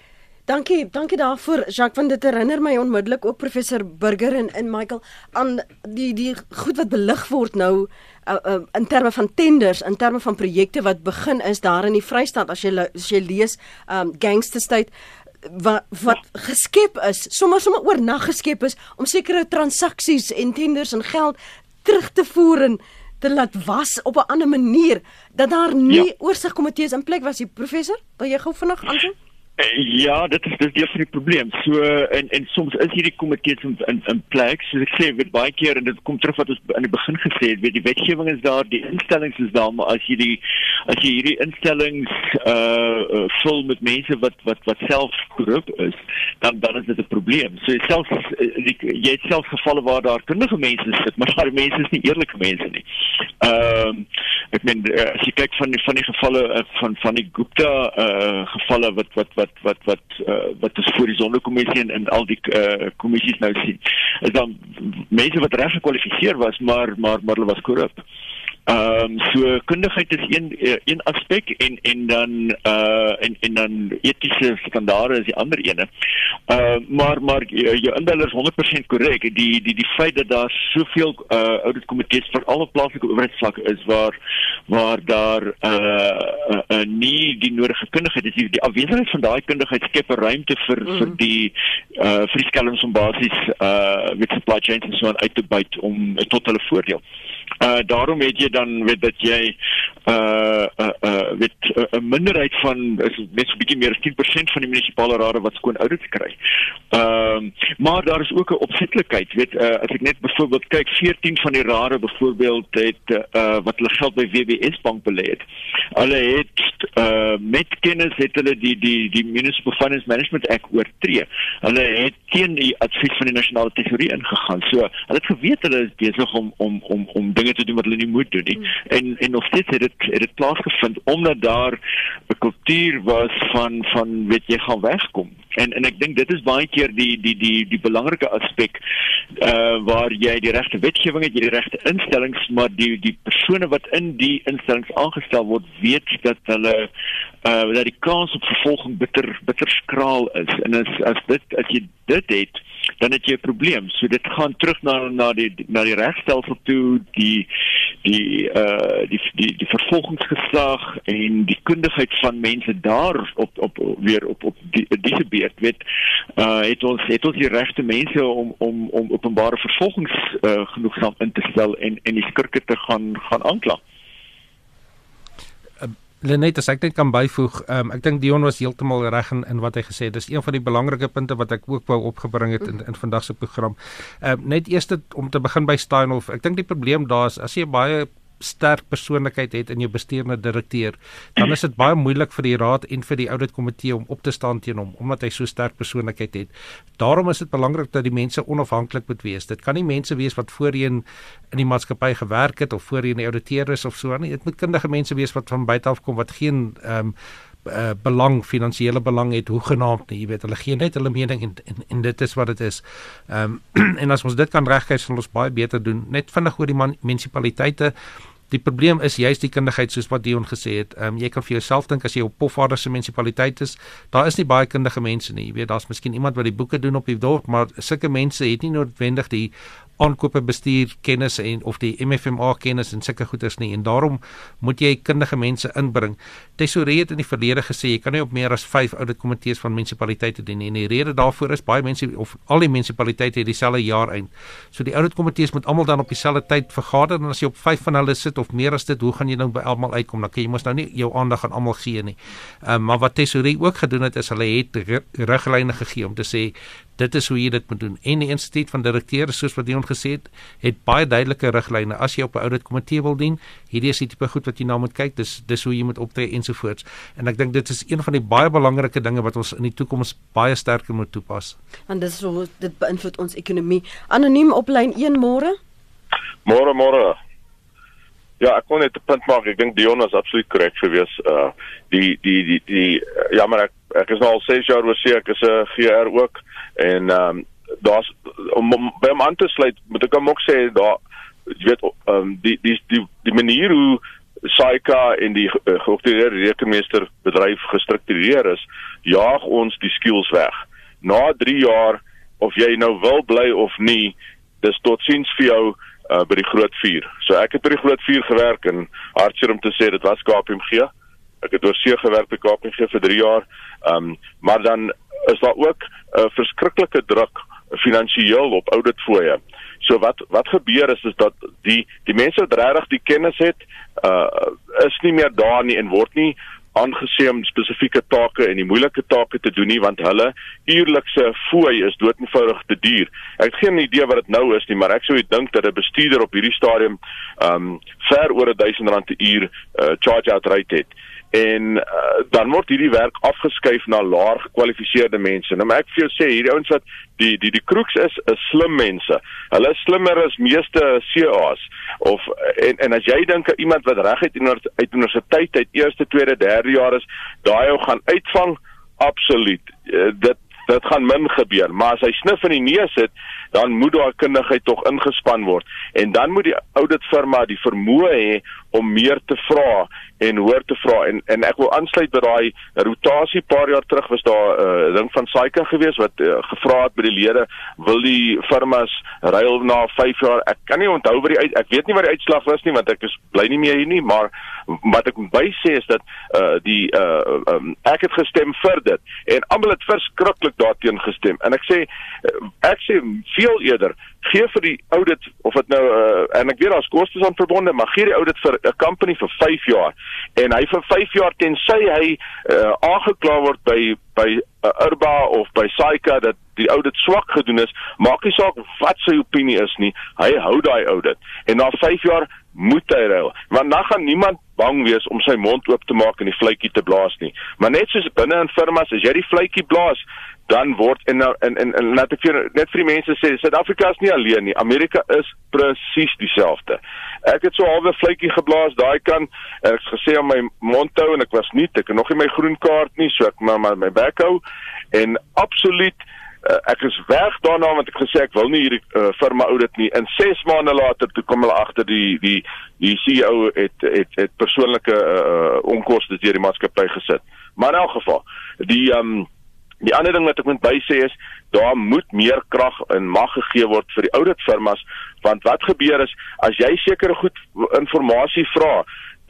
Speaker 1: Dankie, dankie daarvoor Jacques want dit herinner my onmiddellik ook professor Burger en en Michael aan die die goed wat belig word nou uh, uh, in terme van tenders, in terme van projekte wat begin is daar in die Vrystaat as jy as jy lees um Gangster State wat wat geskep is, sommer sommer oornag geskep is om sekere transaksies en tenders en geld terug te voer en te laat was op 'n ander manier dat daar nie ja. oorsigkomitees in plek was. Nie professor wil jy gou vinnig antwoord
Speaker 3: ja, dit is dis deel van die probleem. So en en soms is hierdie komitees in in, in plek. So ek sê weet baie keer en dit kom terug wat ons in die begin gesê het, weet die wetgewing is daar, die instellings is daar, maar as jy die as jy hierdie instellings uh vul met mense wat wat wat self korrup is, dan dan is dit 'n probleem. So self jy het self gevalle waar daar kundige mense sit, maar daai mense is nie eerlike mense nie. Ehm uh, ek meen as jy kyk van die van die gevalle van van die Gupta uh gevalle wat wat wat wat wat wat uh, wat is voor die sondekommissie en, en al die uh, kommissies nou sien. Is dan mense wat reg gekwalifiseer was, maar maar maar hulle was korrup. Ehm um, so kundigheid is een eh, een aspek en en dan uh en en dan etiese standaarde is die ander ene. Uh maar maar jou indel is 100% korrek. Die die die feit dat daar soveel uh auditkomitees vir alle plaaslike owerheidsvlakke is waar waar daar uh, uh, uh nie die nodige kundigheid is die, die afwesigheid van daai kundigheid skep 'n ruimte vir mm. vir die uh vir die skelms om basies uh met supply chains en so aan uit te byt om tot hulle voordeel. Uh daarom het jy dan weet dat jy uh uh, uh weet 'n uh, minderheid van is net so 'n bietjie meer as 10% van die munisipale rade wat skoon audits kry. Ehm uh, maar daar is ook 'n opsetlikheid, weet uh, as ek net byvoorbeeld kyk 14 van die rade byvoorbeeld het uh wat hulle geld by WBS bank belê het. Hulle het uh met kennis het hulle die die die Municipal Finance Management Act oortree. Hulle het teen die advies van die nasionale tesourier ingegaan. So, hulle het geweet hulle is besig om om om om dinge te doen wat hulle nie moet doen nie. Mm. En en nog steeds het dit het dit plaasgevind omdat daar 'n kultuur was van van weet jy gaan wegkom. En en ek dink dit is baie keer die die die die belangrike aspek uh waar jy die regte wetgewing het, jy die regte instellings, maar die die persone wat in die instellings aangestel word, weet dat hulle uh dat die kans op vervolging bitter bitter skraal is. En as as dit as jy dit het dan het jy 'n probleem. So dit gaan terug na na die na die regstelsel toe, die die uh die die die vervolgingsgesag en die kundigheid van mense daar op op weer op op die diese beurt weet uh het ons het ons die regte mense om om om openbare vervolgings uh genoegsaam in te stel en en die skurke te gaan gaan aankla.
Speaker 2: Lenet, as ek net kan byvoeg, um, ek dink Dion was heeltemal reg in, in wat hy gesê het. Dis een van die belangrike punte wat ek ook wou opgebring het in in vandag se program. Um, net eers om te begin by Steinhoff. Ek dink die probleem daar is as jy baie sterk persoonlikheid het in jou bestuurende direkteur, dan is dit baie moeilik vir die raad en vir die audit komitee om op te staan teen hom omdat hy so sterk persoonlikheid het. Daarom is dit belangrik dat die mense onafhanklik moet wees. Dit kan nie mense wees wat voorheen in die maatskappy gewerk het of voorheen 'n ouditeur is of so nie. Dit moet kundige mense wees wat van buite af kom wat geen ehm um, uh, belang finansiële belang het hoe genaamd nie jy weet hulle gee net hulle mening en en, en dit is wat dit is. Ehm um, en as ons dit kan regkry sal ons baie beter doen. Net vinnig oor die munisipaliteite Die probleem is juist die kundigheid soos wat Dion gesê het. Ehm um, jy kan vir jouself dink as jy op Pofadder se munisipaliteit is, daar is nie baie kundige mense nie. Jy weet daar's miskien iemand wat die boeke doen op die dorp, maar sulke mense het nie noodwendig die aankope bestuur kennis en of die MFMA kennis en sulke goeders nie en daarom moet jy kundige mense inbring. Tesourier het in die verlede gesê jy kan nie op meer as 5 audit komitees van munisipaliteite dien nie en die rede daarvoor is baie mense of al die munisipaliteite het dieselfde jaar eind. So die audit komitees moet almal dan op dieselfde tyd vergader en as jy op 5 van hulle sit of meer as dit, hoe gaan jy nou by almal uitkom? Dan kan jy mos nou nie jou aandag aan almal gee nie. Um, maar wat tesourier ook gedoen het is hulle het riglyne gegee om te sê dit is hoe jy dit moet doen. En die instituut van direkteure soos wat Dion gesê het, het baie duidelike riglyne. As jy op 'n audit komitee wil dien, hierdie is die tipe goed wat jy na moet kyk. Dis dis hoe jy moet optree ensovoorts. En ek dink dit is een van die baie belangrike dinge wat ons in die toekoms baie sterker moet toepas.
Speaker 1: Want dit is so dit beïnvloed ons ekonomie. Anoniem op lyn 1 môre.
Speaker 8: Môre môre. Ja, ek kon net 'n punt maak. Ek dink Dion is absoluut korrek gewees. Uh die die die die uh, ja, maar ek ek is nou al 6 jaar oor seker ek is 'n GR ook en ehm um, daar's om, om by hom aan te sluit moet ek hom ook sê daar jy weet ehm um, die die die die manier hoe SAICA en die uh, georganiseerde rekenmeester bedryf gestruktureer is, jaag ons die skills weg. Na 3 jaar of jy nou wil bly of nie, dis totsiens vir jou uh, by die groot 4. So ek het by die groot 4 gewerk en hartseer om te sê dit was KPMG. Ek het oor see gewerk by KPMG vir 3 jaar. Ehm um, maar dan is daar ook 'n uh, verskriklike druk finansiëel op auditfooie. So wat wat gebeur is is dat die die mense wat regtig die kennis het, uh is nie meer daar nie en word nie aangesien om spesifieke take en die moeilike take te doen nie want hulle uurlikse fooi is doodnoodig te duur. Ek het geen idee wat dit nou is nie, maar ek sou dink dat 'n bestuurder op hierdie stadium um ver oor 1000 rand per uur uh, charge out rate het en uh, dan word hierdie werk afgeskuif na laer gekwalifiseerde mense. Nou ek vir jou sê hierdie ouens wat die die die kroeks is, is slim mense. Hulle is slimmer as meeste CA's of en en as jy dink iemand wat reg uit uit universiteit uit eerste, tweede, derde jaar is, daai ou gaan uitvang absoluut. Uh, dit dit gaan min gebeur, maar as hy snif in die neus het, dan moet daar kundigheid tog ingespan word. En dan moet die auditfirma die vermoë hê om meer te vra en hoor te vra. En en ek wil aansluit by daai rotasie paar jaar terug was daar 'n uh, ding van Saika gewees wat uh, gevra het by die lede wil die firmas ruil na 5 jaar? Ek kan nie onthou wat die uit, ek weet nie wat die uitslag was nie want ek is bly nie meer hier nie maar wat ek by sê is dat uh, die uh, um, ek het gestem vir dit. En almal het verskriklik daarteen gestem. En ek sê ek sê veel eerder. Gee vir die audit of dit nou uh, en ek weet daar's kostes aan verbonde maar gee die audit vir 'n company vir 5 jaar. En hy vir 5 jaar tensy hy uh, aangekla word by by uh, Urba of by Saika dat die audit swak gedoen is maak nie saak wat sy opinie is nie hy hou daai audit. En na 5 jaar moet hy ruil want dan gaan niemand bang wees om sy mond oop te maak en die vletjie te blaas nie maar net soos binne in firmas as jy die vletjie blaas dan word en nou en en, en net vir net vir die mense sê Suid-Afrika is nie alleen nie. Amerika is presies dieselfde. Ek het so halwe vletjie geblaas daai kan ek het gesê aan my mond hou en ek was nie ek het nog nie my groen kaart nie so ek maar my, my back hou en absoluut uh, ek is weg daarna want ek gesê ek wil nie hierdie uh, firma audit nie en 6 maande later toe kom hulle agter die die die CEO het het het persoonlike uh, onkoste deur die maatskappy gesit. Maar in elk geval, die um, Die ander ding wat ek moet bysê is daar moet meer krag en mag gegee word vir die auditfirmas want wat gebeur is as jy sekere goed inligting vra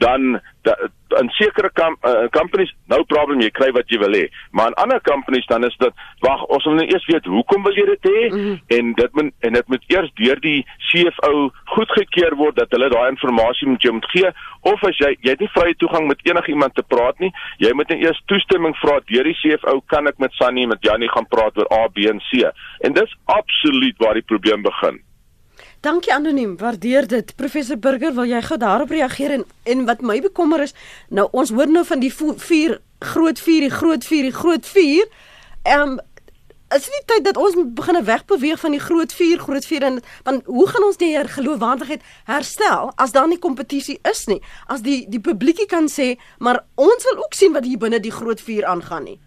Speaker 8: dan da, in sekere kam, uh, companies no problem jy kry wat jy wil hê. Maar in ander companies dan is dit wag ons wil net eers weet hoekom wil jy dit hê? Mm -hmm. en dit moet en dit moet eers deur die CFO goedgekeur word dat hulle daai inligting moet jy moet gee. Of as jy jy het nie vrye toegang met enigiemand te praat nie jy moet net eers toestemming vra deur die CFO kan ek met Sunny met Janie gaan praat oor A B en C? En dis absoluut waar die probleem begin
Speaker 1: Dankie anoniem, waardeer dit. Professor Burger, wil jy gou daarop reageer en en wat my bekommer is, nou ons hoor nou van die vier groot vier, die groot vier, die groot vier. Ehm um, is dit tyd dat ons begin wegbeweeg van die groot vier, groot vier en want hoe gaan ons die geloofwaardigheid herstel as daar nie kompetisie is nie? As die die publiekie kan sê, maar ons wil ook sien wat hier binne die groot vier aangaan nie.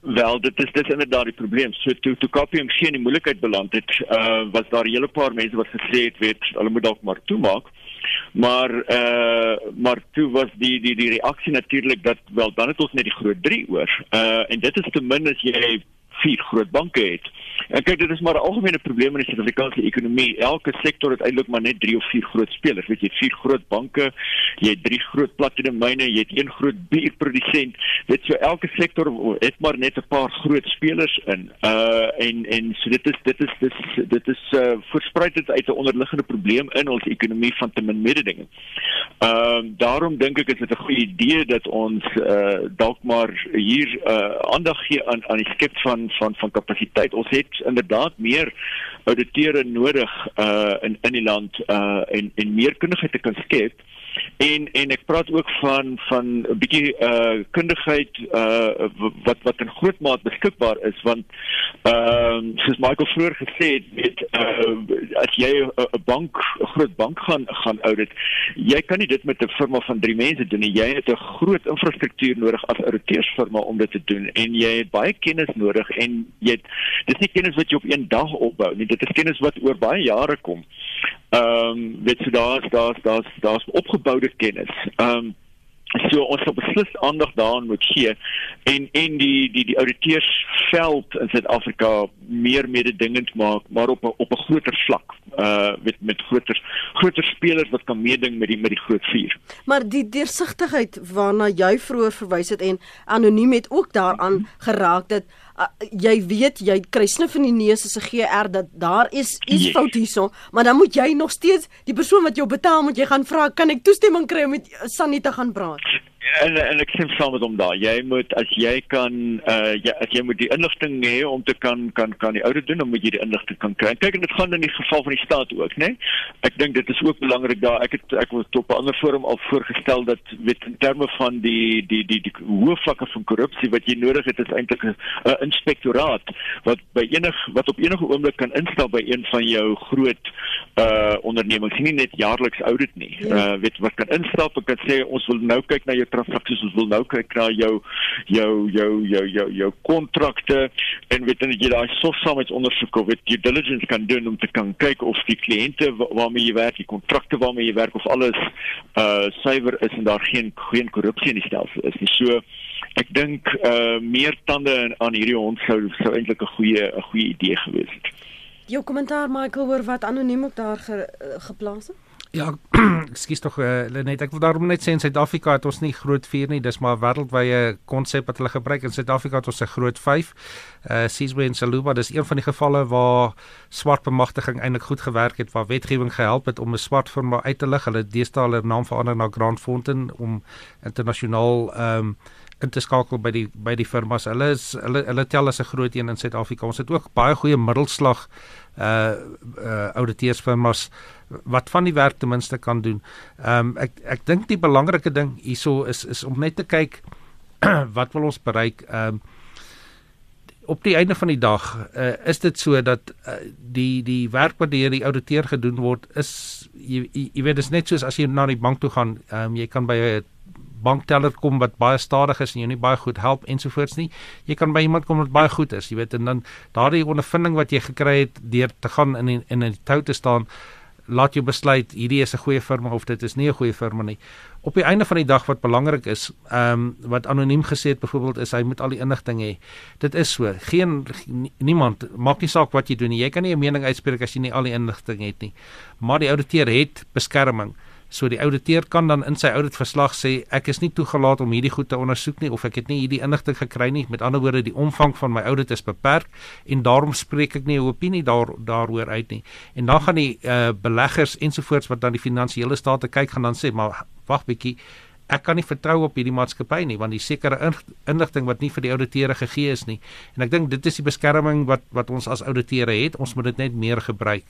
Speaker 3: Wel, dit is dis inderdaad die probleem. So toe toe KPMG in die moeilikheid beland het, uh was daar 'n hele paar mense wat gesê het, weet, hulle moet dalk maar toemaak. Maar uh maar toe was die die die reaksie natuurlik dat wel dan het ons net die groot 3 oor. Uh en dit is ten minste jy vier groot banke het. En kyk, dit is maar 'n algemene probleem in die Suid-Afrikaanse ekonomie. Elke sektor het eintlik maar net 3 of 4 groot spelers. Weet jy, vier groot banke, jy het drie groot platinum myne, jy het een groot bierprodusent. Dit so elke sektor het maar net 'n paar groot spelers in. Uh en en so dit is dit is dit is dit is uh versprei dit uit 'n onderliggende probleem in ons ekonomie van te min mededinging. Ehm uh, daarom dink ek is dit 'n goeie idee dat ons uh dalk maar hier uh aandag gee aan aan die skep van van van kapasiteit. Ons het inderdaad meer auditeure nodig uh in in die land uh en en meer kundigheid te kan skep. En en ek praat ook van van 'n bietjie uh kundigheid uh wat wat in groot mate beskikbaar is want ehm uh, soos Michael vroeër gesê het, weet uh as jy 'n bank 'n groot bank gaan gaan audit, jy kan nie dit met 'n firma van 3 mense doen nie. Jy het 'n groot infrastruktuur nodig as 'n auditeursfirma om dit te doen en jy het baie kennis nodig en jy het dis nie kennis wat jy op een dag opbou nie. Dit is kennis wat oor baie jare kom. Ehm um, weet jy daar's daar's daar's daar's opgeboude kennis. Ehm um, so ons sal beslis aandag daaraan moet gee en en die die die ouditeursveld in Suid-Afrika meer mededingend maak maar op a, op 'n groter vlak uh met met groter groter spelers wat kan meeding met die met die groot vier.
Speaker 1: Maar die deursigtigheid waarna jy vroeër verwys het en anoniem het ook daaraan geraak dat uh, jy weet jy kry snif in die neus as 'n GR dat daar is iets yes. fout hierso, maar dan moet jy nog steeds die persoon wat jou betaal moet jy gaan vra kan ek toestemming kry om met Sannie te gaan praat?
Speaker 3: En en ek sê saam met hom daar. Jy moet as jy kan uh jy as jy moet die inligting hê om te kan kan kan die oude doen dan moet jy die inligting kan kry. Kyk en dit gaan in die geval van die staat ook nê nee? ek dink dit is ook belangrik daar. Ek het ek het op 'n ander forum al voorgestel dat weet in terme van die die die die hoë vlakke van korrupsie wat jy nodig het is eintlik 'n uh, inspektoraat wat by enig wat op enige oomblik kan instel by een van jou groot uh ondernemings nie net jaarliks audit nie ja. uh weet wat kan instap en kan sê ons wil nou kyk na jou transaksies ons wil nou kyk na jou jou jou jou jou jou kontrakte en weet net jy daai sorgsaamheidsondersoek of weet due diligence kan doen om te kan kyk of die kliënte waarmee jy werk, die kontrakte waarmee jy werk of alles uh suiwer is en daar geen geen korrupsie in die stelsel is nie. So ek dink uh meer tande aan hierdie hond sou sou eintlik 'n goeie 'n goeie idee gewees het.
Speaker 1: Jou kommentaar Michael oor wat anoniem op daar ge, geplaas het?
Speaker 2: Ja, ekskuus tog uh, net ek wil daarom net sê in Suid-Afrika het ons nie groot 4 nie, dis maar 'n wêreldwye konsep wat hulle gebruik. In Suid-Afrika het ons 'n groot 5. Uh Sizwe en Saluba, dis een van die gevalle waar swart bemagtiging eintlik goed gewerk het, waar wetgewing gehelp het om 'n swart firma uit te lig. Hulle deesdae hulle naam verander na Grand Fountain om internasionaal ehm um, in te skakel by die by die firmas. Hulle is hulle hulle tel as 'n groot een in Suid-Afrika. Ons het ook baie goeie middelslag uh uh ouditeursfirmas wat van die werk ten minste kan doen. Ehm um, ek ek dink die belangrike ding hierso is is om net te kyk wat wil ons bereik. Ehm um, op die einde van die dag uh, is dit so dat uh, die die werk wat deur die ouditeur gedoen word is jy jy weet dit is net soos as jy na die bank toe gaan, ehm um, jy kan by 'n bankteller kom wat baie stadig is en jou nie baie goed help ensovoorts nie. Jy kan by iemand kom wat baie goed is, jy weet en dan daardie ondervinding wat jy gekry het deur te gaan in in 'n tou te staan laat jou besluit hierdie is 'n goeie firma of dit is nie 'n goeie firma nie. Op die einde van die dag wat belangrik is, ehm um, wat anoniem gesê het byvoorbeeld is hy moet al die inligting hê. Dit is so. Geen niemand maak nie saak wat jy doen nie. Jy kan nie 'n mening uitspreek as jy nie al die inligting het nie. Maar die ouditeur het beskerming. So die ouditeur kan dan in sy auditverslag sê ek is nie toegelaat om hierdie goed te ondersoek nie of ek het nie hierdie inligting gekry nie. Met ander woorde, die omvang van my audit is beperk en daarom spreek ek nie 'n opinie daar daaroor uit nie. En dan gaan die uh, beleggers ensovoorts wat dan die finansiële state kyk gaan dan sê maar wag bietjie ek kan nie vertrou op hierdie maatskappy nie want die sekere inligting wat nie vir die ouditeure gegee is nie. En ek dink dit is die beskerming wat wat ons as ouditeure het. Ons moet dit net meer gebruik.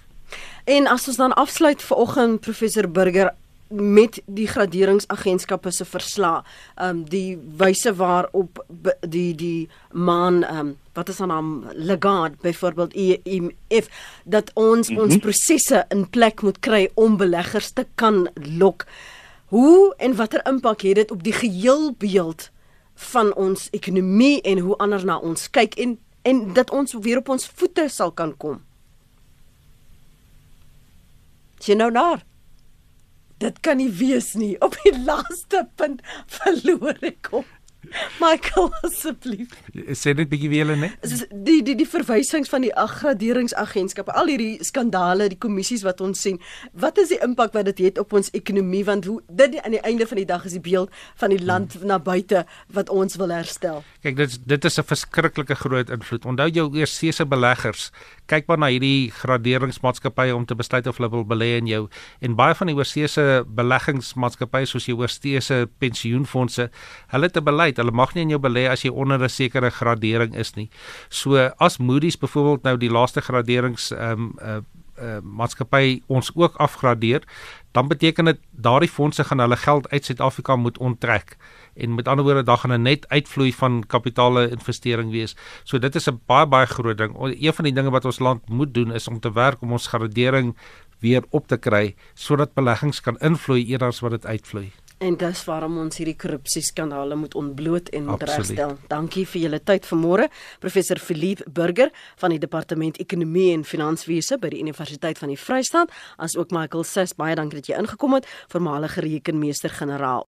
Speaker 1: En as ons dan afsluit vir oggend professor Burger met die graderingsagentskappe se verslag, ehm um, die wyse waarop die die man ehm um, wat is haar naam Legard byvoorbeeld IMF dat ons mm -hmm. ons prosesse in plek moet kry om beleggers te kan lok. Hoe en watter impak het dit op die geheel beeld van ons ekonomie en hoe anders na ons kyk en en dat ons weer op ons voete sal kan kom? Sien nou daar dit kan nie wees nie. Op die laaste punt verloor ek hom. Michael asseblief.
Speaker 2: Sê net bietjie weer net.
Speaker 1: Die die die verwysings van die graderingsagentskappe, al hierdie skandale, die kommissies wat ons sien. Wat is die impak wat dit het op ons ekonomie want hoe dit aan die einde van die dag is die beeld van die land hmm. na buite wat ons wil herstel.
Speaker 2: Kyk, dit dit is 'n verskriklike groot invloed. Onthou jou eersese beleggers kyk maar na hierdie graderingsmaatskappye om te besluit of hulle wil belê in jou. En baie van die oorseese beleggingsmaatskappye soos die oorseese pensioenfonde, hulle het 'n beleid, hulle mag nie in jou belê as jy onder 'n sekere gradering is nie. So as Moody's byvoorbeeld nou die laaste graderings ehm um, uh, uh maatskappy ons ook afgradeer, dan beteken dit daardie fondse gaan hulle geld uit Suid-Afrika moet onttrek en met ander woorde daar gaan 'n net uitvloei van kapitale investering wees. So dit is 'n baie baie groot ding. Een van die dinge wat ons land moet doen is om te werk om ons gradering weer op te kry sodat beleggings kan invloei eerder as wat dit uitvloei.
Speaker 1: En dis waarom ons hierdie korrupsieskandale moet ontbloot en regstel. Dankie vir julle tyd vanmôre. Professor Philippe Burger van die Departement Ekonomie en Finanswese by die Universiteit van die Vrystaat, asook Michael Sis, baie dankie dat jy ingekom het, voormalige rekenmeester-generaal.